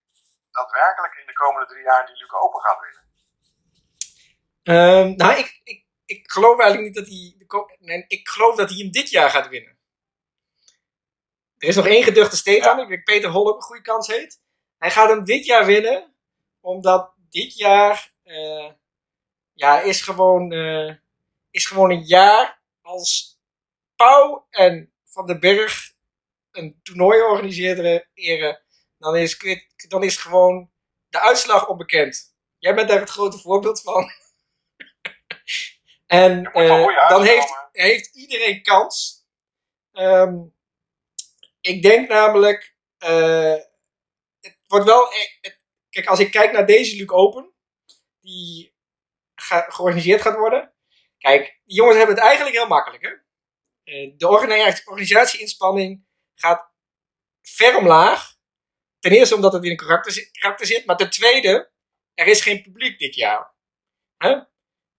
daadwerkelijk in de komende drie jaar die Luke Open gaat winnen? Um, nou, ik, ik, ik geloof eigenlijk niet dat hij. Nee, ik geloof dat hij hem dit jaar gaat winnen. Er is nog één geduchte steek aan. Ik denk Peter Hol ook een goede kans heeft. Hij gaat hem dit jaar winnen, omdat dit jaar. Uh, ja, is gewoon, uh, is gewoon een jaar als Pauw en Van den Berg een toernooi organiseren. Dan is, dan is gewoon de uitslag onbekend. Jij bent daar het grote voorbeeld van. En uh, dan heeft, heeft iedereen kans. Um, ik denk namelijk, uh, het wordt wel. E-, het, kijk, als ik kijk naar deze Luke Open, die ga, georganiseerd gaat worden. Kijk, die jongens hebben het eigenlijk heel makkelijk. Hè? Uh, de organisatieinspanning gaat ver omlaag. Ten eerste omdat het in een karakter, karakter zit, maar ten tweede, er is geen publiek dit jaar. Huh?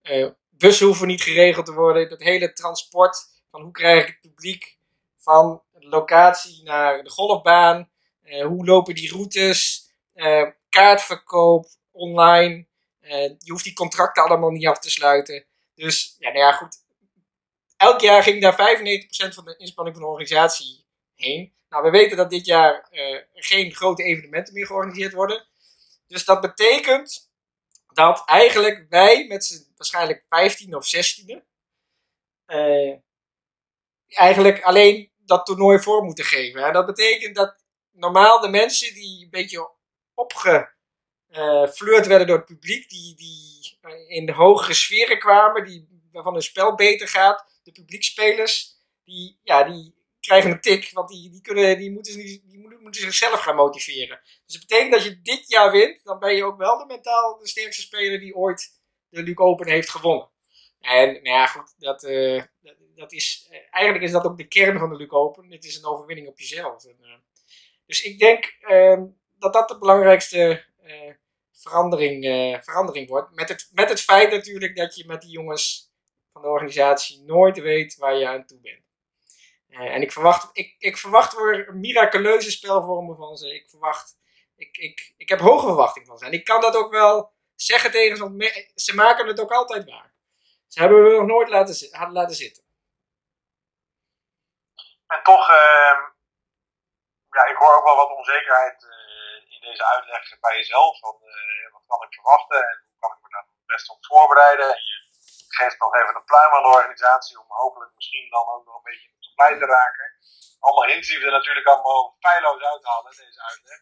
Uh, bussen hoeven niet geregeld te worden. Dat hele transport van hoe krijg ik het publiek van de locatie naar de golfbaan. Uh, hoe lopen die routes? Uh, kaartverkoop online. Je hoeft die contracten allemaal niet af te sluiten. Dus ja, nou ja, goed. Elk jaar ging daar 95% van de inspanning van de organisatie heen. Nou, we weten dat dit jaar geen grote evenementen meer georganiseerd worden. Dus dat betekent dat eigenlijk wij met z'n waarschijnlijk 15 of 16e uh, eigenlijk alleen dat toernooi voor moeten geven. En dat betekent dat normaal de mensen die een beetje opgeflirt werden door het publiek, die, die in de hogere sferen kwamen, die, waarvan hun spel beter gaat, de publiekspelers, die, ja, die krijgen een tik, want die, die, kunnen, die, moeten, die, moeten zichzelf gaan motiveren. Dus het betekent dat je dit jaar wint, dan ben je ook wel de mentaal de sterkste speler die ooit de Luke Open heeft gewonnen. En nou ja, goed, dat, uh, dat, is, uh, eigenlijk is dat ook de kern van de Luke Open. Het is een overwinning op jezelf. En, uh, dus ik denk ehm, dat dat de belangrijkste verandering, verandering wordt. Met het, met het feit natuurlijk dat je met die jongens van de organisatie nooit weet waar je aan toe bent. En ik verwacht, ik, ik verwacht weer miraculeuze spelvormen van ze. Ik verwacht, ik, ik, ik heb hoge verwachtingen van ze. En ik kan dat ook wel zeggen tegen ze, want ze maken het ook altijd waar. Ze hebben we nog nooit laten, laten zitten. En toch, uh, ja, ik hoor ook wel wat onzekerheid uh, in deze uitleg bij jezelf. Van, uh, wat kan ik verwachten en hoe kan ik me daar het beste op voorbereiden? En je geeft nog even een pluim aan de organisatie om hopelijk misschien dan ook nog een beetje supply te raken. Allemaal hints die we er natuurlijk allemaal feilloos uithalen, deze uitleg.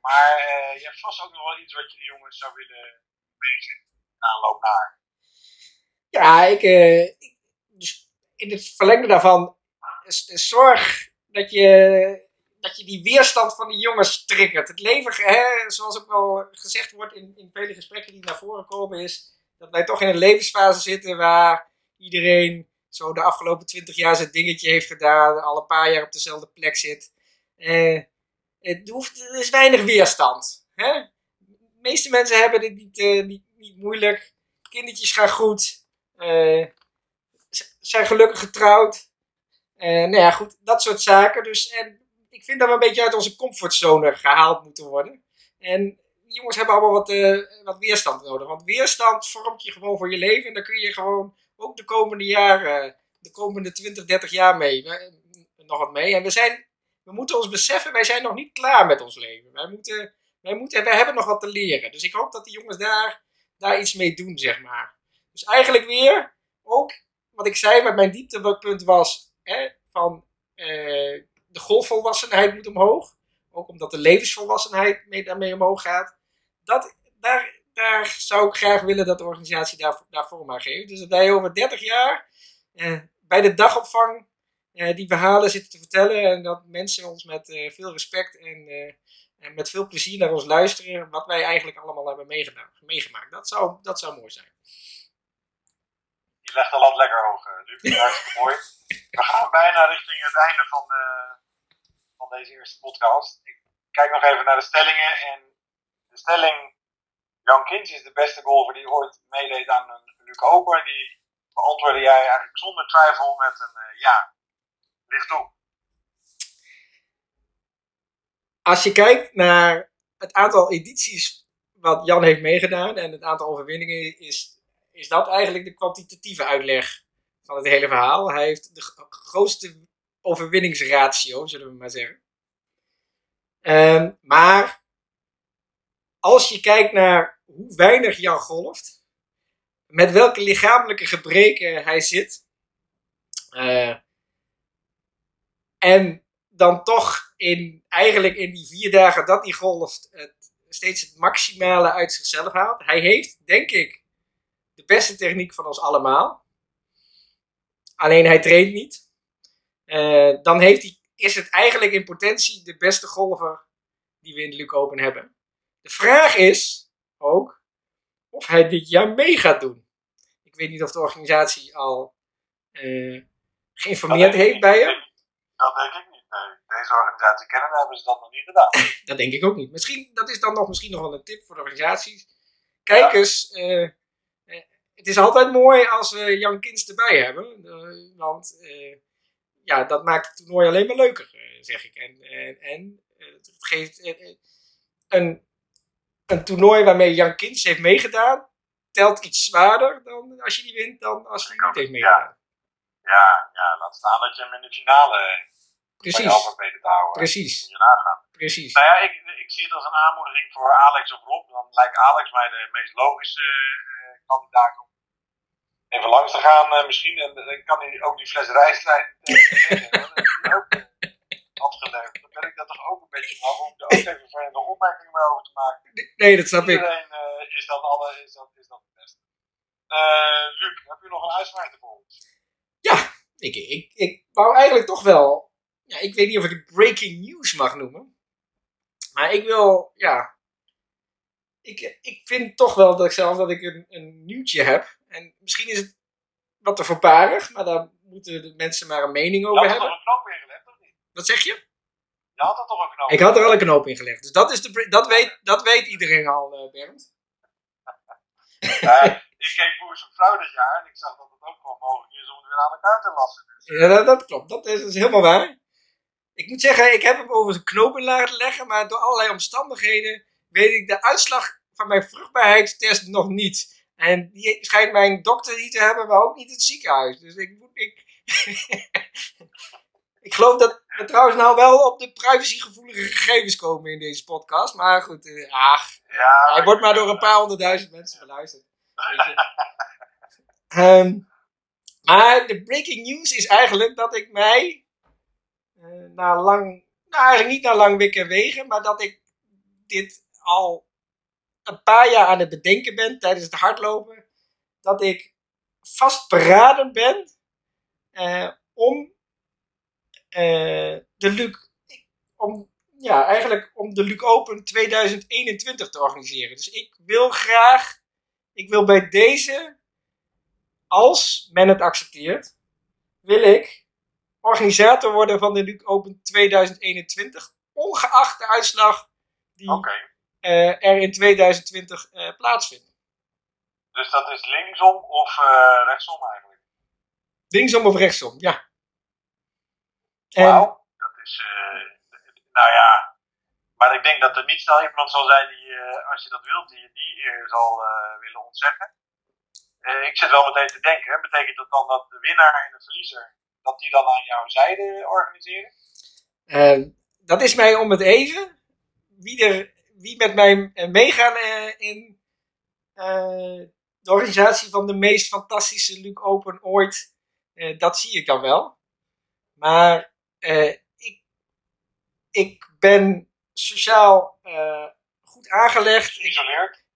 Maar uh, je hebt vast ook nog wel iets wat je de jongens zou willen meegeven aanloop naar. Ja, ik, ik, dus in het verlengde daarvan, zorg dat je, dat je die weerstand van die jongens triggert. Het leven, hè, zoals ook wel gezegd wordt in, in vele gesprekken die naar voren komen, is dat wij toch in een levensfase zitten waar iedereen zo de afgelopen twintig jaar zijn dingetje heeft gedaan, al een paar jaar op dezelfde plek zit. Uh, het hoeft, er is weinig weerstand. Hè? De meeste mensen hebben dit niet, uh, niet, niet moeilijk. Kindertjes gaan goed. Uh, zijn gelukkig getrouwd. Nou ja, goed, dat soort zaken. Dus en ik vind dat we een beetje uit onze comfortzone gehaald moeten worden. En jongens hebben allemaal wat, wat weerstand nodig. Want weerstand vormt je gewoon voor je leven. En daar kun je gewoon ook de komende jaren, de komende 20, 30 jaar mee, nog wat mee. En we zijn we moeten ons beseffen, wij zijn nog niet klaar met ons leven. Wij, moeten, wij, moeten, wij hebben nog wat te leren. Dus ik hoop dat die jongens daar, daar iets mee doen, zeg maar. Dus eigenlijk weer, ook wat ik zei met mijn dieptepunt was, hè, van uh, de golfvolwassenheid moet omhoog. Ook omdat de levensvolwassenheid mee, daarmee omhoog gaat. Dat, daar, zou ik graag willen dat de organisatie daar, vorm aan geeft. Dus dat wij over 30 jaar eh, bij de dagopvang uh, die verhalen zitten te vertellen. En dat mensen ons met uh, veel respect en, uh, en, met veel plezier naar ons luisteren. Wat wij eigenlijk allemaal hebben meegemaakt. Dat zou, dat zou mooi zijn. Je legt de lat lekker hoog, Luc. Hartstikke mooi. We gaan bijna richting het einde van, van deze eerste podcast. Ik kijk nog even naar de stellingen. En de stelling: Jan Kins is de beste golfer die ooit meedeed aan een Luc Open. Die beantwoordde jij eigenlijk zonder twijfel met een ja. Ligt toe. Als je kijkt naar het aantal edities wat Jan heeft meegedaan en het aantal overwinningen, is, is dat eigenlijk de kwantitatieve uitleg van het hele verhaal. Hij heeft de grootste overwinningsratio, zullen we maar zeggen. Um, maar als je kijkt naar hoe weinig Jan golft, met welke lichamelijke gebreken hij zit, uh, en dan toch in, eigenlijk in die vier dagen dat hij golft, het, steeds het maximale uit zichzelf haalt. Hij heeft, denk ik, de beste techniek van ons allemaal. Alleen hij traint niet. Uh, dan heeft hij, is het eigenlijk in potentie de beste golfer die we in de Open hebben. De vraag is ook of hij dit jaar mee gaat doen. Ik weet niet of de organisatie al uh, geïnformeerd heeft bij hem. Dat denk ik niet. Nee. Deze organisatie kennen, hebben ze dat nog niet gedaan. dat denk ik ook niet. Misschien, dat is dan nog, misschien nog wel een tip voor de organisaties. Kijk eens, uh, uh, het is altijd mooi als we Jan Kins erbij hebben. Want ja, dat maakt het toernooi alleen maar leuker, zeg ik. En, en het geeft een, een toernooi waarmee Jan Kins heeft meegedaan, telt iets zwaarder dan als je die wint dan als hij niet heeft meegedaan. Ja, ja, laat staan dat je hem in de finale Precies. te houden. Precies. Precies. Nou ja, ik, ik zie het als een aanmoediging voor Alex of Rob. Dan lijkt Alex mij de meest logische uh, kandidaat om even langs te gaan uh, misschien. En dan kan hij ook die fles afgeleverd, dan ben ik dat toch ook een beetje van om er ook even vervelende opmerkingen mee over te maken. Nee, dat snap ik. Iedereen eh, is, dat alle, is, dat, is dat het beste. Uh, Luc, heb je nog een uitspraak te? Ja, ik, ik, ik wou eigenlijk toch wel. Ja, ik weet niet of ik het breaking news mag noemen. Maar ik wil, ja. Ik, ik vind toch wel dat ik zelf dat ik een, een nieuwtje heb. En misschien is het wat te voorbarig, maar daar moeten de mensen maar een mening over dat hebben. Wat zeg je? Je had er toch een knoop Ik had er al een knoop in gelegd. Dus dat, is de, dat, weet, dat weet iedereen al, uh, Bernd. ik keek Boers op Vrouw dit jaar en ik zag dat het ook gewoon mogelijk is om het weer aan elkaar te lassen. Ja, dat, dat klopt. Dat is, dat is helemaal waar. Ik moet zeggen, ik heb hem over zijn knoop in laten leggen, maar door allerlei omstandigheden weet ik de uitslag van mijn vruchtbaarheidstest nog niet. En die schijnt mijn dokter niet te hebben, maar ook niet het ziekenhuis. Dus ik moet. Ik, ik geloof dat we trouwens nou wel op de privacygevoelige gegevens komen in deze podcast. Maar goed, uh, ach, ja, hij wordt maar door een paar honderdduizend mensen beluisterd. um, maar de breaking news is eigenlijk dat ik mij uh, na lang, nou eigenlijk niet na lang wikken wegen, maar dat ik dit al een paar jaar aan het bedenken ben tijdens het hardlopen. Dat ik vastberaden ben uh, om de Luc, om, ja, eigenlijk om de Luc Open 2021 te organiseren. Dus ik wil graag, ik wil bij deze, als men het accepteert, wil ik organisator worden van de Luc Open 2021, ongeacht de uitslag die okay. uh, er in 2020 uh, plaatsvindt. Dus dat is linksom of uh, rechtsom eigenlijk? Linksom of rechtsom, ja. Wauw, dat is, nou ja, maar ik denk dat er niet snel iemand zal zijn die, als je dat wilt, die die eer zal willen ontzeggen. ik zit wel meteen te denken, betekent dat dan dat de winnaar en de verliezer dat die dan aan jouw zijde organiseren? Dat is mij om het even. Wie, er, wie met mij meegaan in uh, de organisatie van de meest fantastische Luke Open ooit, dat zie ik dan wel. Maar ik, ik ben sociaal goed aangelegd. Ik,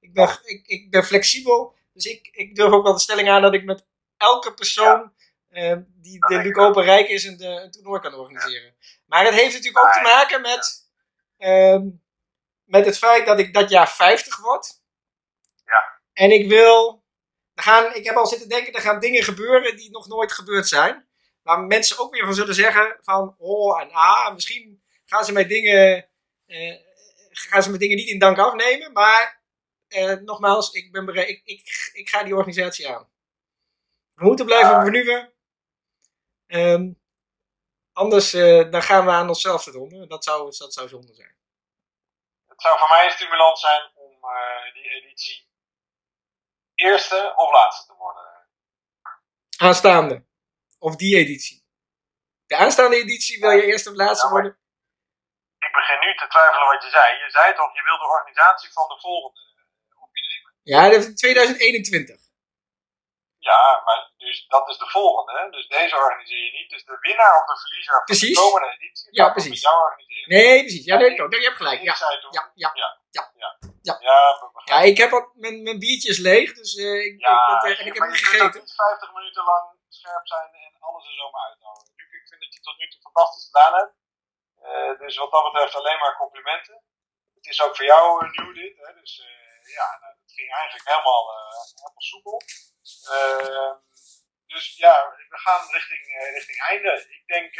ik, ben, ik, ik ben flexibel. Dus ik, ik durf ook wel de stelling aan dat ik met elke persoon ja. Uh, die de Luc Open Rijk is een, een toernooi kan organiseren. Ja. Maar dat heeft natuurlijk ook te maken met, uh, met het feit dat ik dat jaar 50 word. Ja. En ik wil. Er gaan, ik heb al zitten denken, er gaan dingen gebeuren die nog nooit gebeurd zijn. Waar mensen ook weer van zullen zeggen: van oh en ah, misschien gaan ze mij dingen. Uh, gaan ze me dingen niet in dank afnemen. Maar nogmaals, ik, ben bereid, ik, ik, ik ga die organisatie aan. We moeten blijven vernieuwen. Um, anders uh, dan gaan we aan onszelf doen. Dat zou, dat zou zonde zijn. Het zou voor mij een stimulans zijn om uh, die editie eerste of laatste te worden. Aanstaande. Of die editie. De aanstaande editie wil je eerste of laatste worden? Ik begin nu te twijfelen wat je zei. Je zei toch, je wil de organisatie van de volgende opnemen. Ja, dat is 2021. Ja, maar dus dat is de volgende. Hè? Dus deze organiseer je niet. Dus de winnaar of de verliezer van precies. de komende editie ja, precies. jou organiseren. Nee, precies. Ja, nee, nee, je hebt gelijk. Ja, ja, ja, ja, ja. ja. ik heb al, mijn, mijn biertje is leeg, dus uh, ik, en ik heb niet gegeten. niet 50 minuten lang scherp zijn en alles er zomaar uithouden. Ik vind dat je tot nu toe fantastisch gedaan hebt. Uh, dus wat dat betreft alleen maar complimenten. Het is ook voor jou nieuw dit, hè? dus ja, nou, het ging eigenlijk helemaal, helemaal soepel. Ehm, dus ja, we gaan richting, richting einde. Ik denk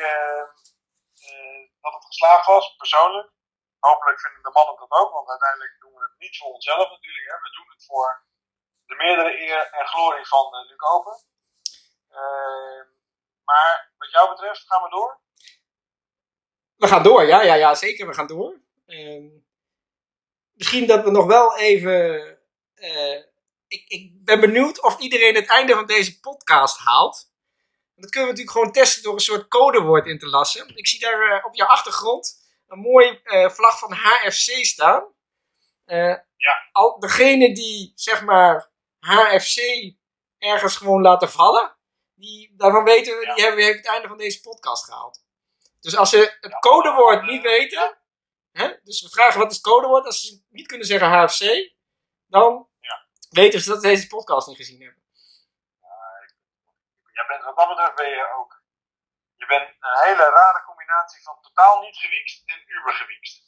dat het geslaagd was, persoonlijk. Hopelijk vinden de mannen dat ook, want uiteindelijk doen we het niet voor onszelf natuurlijk. Hè. We doen het voor de meerdere eer en glorie van uh, Luc. Ehm, maar wat jou betreft, gaan we door? We gaan door, ja, ja, ja zeker. We gaan door. Ehm, misschien dat we nog wel even ik, ik, ben benieuwd of iedereen het einde van deze podcast haalt. Dat kunnen we natuurlijk gewoon testen door een soort codewoord in te lassen. Ik zie daar uh, op jouw achtergrond een mooi uh, vlag van HFC staan. Ja. Al degene die zeg maar HFC ergens gewoon laten vallen, die, daarvan weten we, Ja. die hebben we het einde van deze podcast gehaald. Dus als ze het codewoord niet weten, Hè? Dus we vragen wat is het codewoord. Als ze niet kunnen zeggen HFC, dan weten ze dat ze deze podcast niet gezien hebben. Jij bent wat dat betreft ben je ook. Je bent een hele rare combinatie van totaal niet gewiekst en uber gewiekst.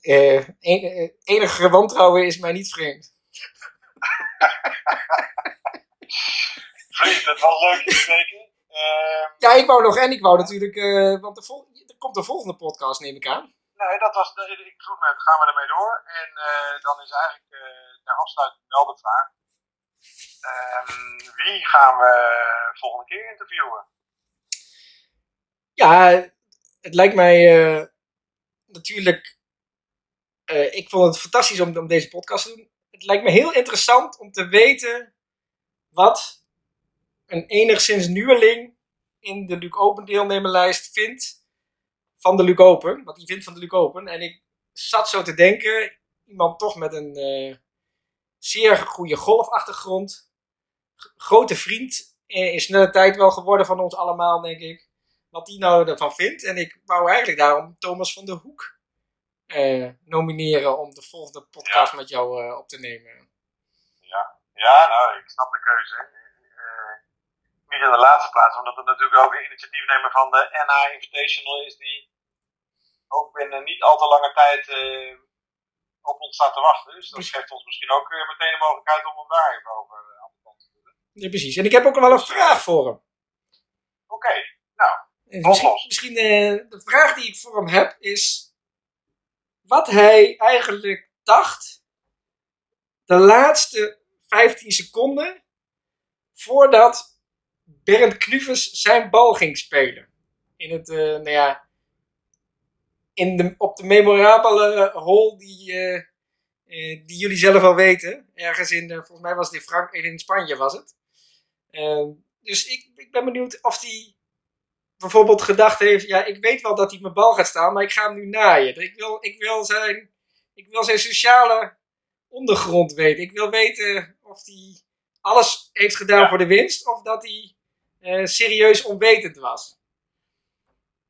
Eh, en- eh, enige wantrouwen is mij niet vreemd. Het was leuk te spreken. Ehm, Ja, ik wou nog, en ik wou natuurlijk, eh, want de vol- er komt een volgende podcast, neem ik aan. nee, dat was, ik vroeg net, gaan we ermee door? En eh, dan is eigenlijk eh ter afsluiting wel de vraag. ehm, wie gaan we volgende keer interviewen? Ja, het lijkt mij eh, natuurlijk. eh, ik vond het fantastisch om, om deze podcast te doen. Het lijkt me heel interessant om te weten wat een enigszins nieuweling in de Luke Open deelnemerlijst vindt van de Luke Open. Wat hij vindt van de Luke Open. En ik zat zo te denken, iemand toch met een eh, zeer goede golfachtergrond. Grote vriend eh, in snelle tijd wel geworden van ons allemaal, denk ik wat die nou ervan vindt. En ik wou eigenlijk daarom Thomas van der Hoek eh, nomineren om de volgende podcast met jou op te nemen. Ja, nou, ik snap de keuze. Eh, niet in de laatste plaats, omdat het natuurlijk ook een initiatiefnemer van de NA Invitational is, die ook binnen niet al te lange tijd eh, op ons staat te wachten. Dus dat geeft ons misschien ook eh, meteen de mogelijkheid om hem daar even over eh, aan de kant te doen. Ja, precies. En ik heb ook nog wel een vraag voor hem. Oké, nou, misschien misschien eh, de vraag die ik voor hem heb is wat hij eigenlijk dacht de laatste 15 seconden voordat Bernd Knuvers zijn bal ging spelen. In het, eh, nou ja, in de, op de memorabele hole die, eh, eh, die jullie zelf al weten. Ergens in, eh, volgens mij was het in, Frank in Spanje was het. Eh, dus ik, ik ben benieuwd of hij bijvoorbeeld gedacht heeft, ja, ik weet wel dat hij mijn bal gaat staan, maar ik ga hem nu naaien. Ik wil, ik wil, zijn, ik wil zijn sociale ondergrond weten. Ik wil weten of hij alles heeft gedaan Ja. voor de winst, of dat hij eh, serieus onwetend was.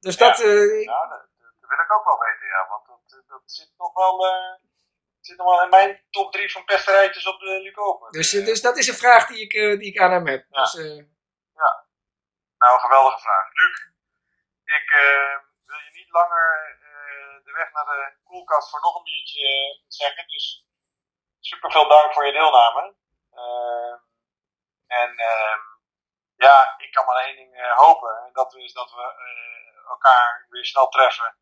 Dus Ja. dat, eh, nou dat, dat wil ik ook wel weten, ja. Want dat, dat zit nog wel, eh, zit nog wel in mijn top 3 van pesterijtjes op de Luke Open. dus, Eh, eh, dus dat is een vraag die ik, eh, die ik aan hem heb. Ja. Dus, eh, Nou, een geweldige vraag. Luc, ik eh, wil je niet langer eh, de weg naar de koelkast voor nog een biertje eh, zeggen. Dus super veel dank voor je deelname. Eh, en ehm, ja, ik kan maar één ding eh, hopen. En dat is dat we eh, elkaar weer snel treffen.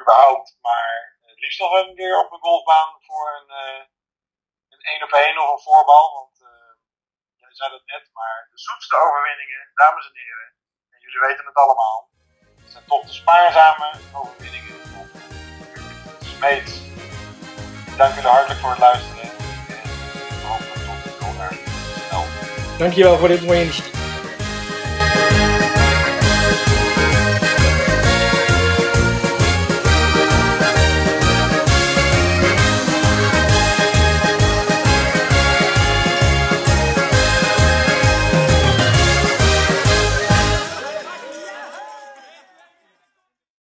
Überhaupt. Maar het liefst nog een keer op een golfbaan voor een, eh, een één op één of een voorbal. Want eh, jij zei dat net, maar de zoetste overwinningen, dames en heren, en jullie weten het allemaal, zijn toch de spaarzame overwinningen op Smeet. Ik dank jullie hartelijk voor het luisteren en hopelijk tot elkaar snel. dankjewel voor dit mooie initiatief.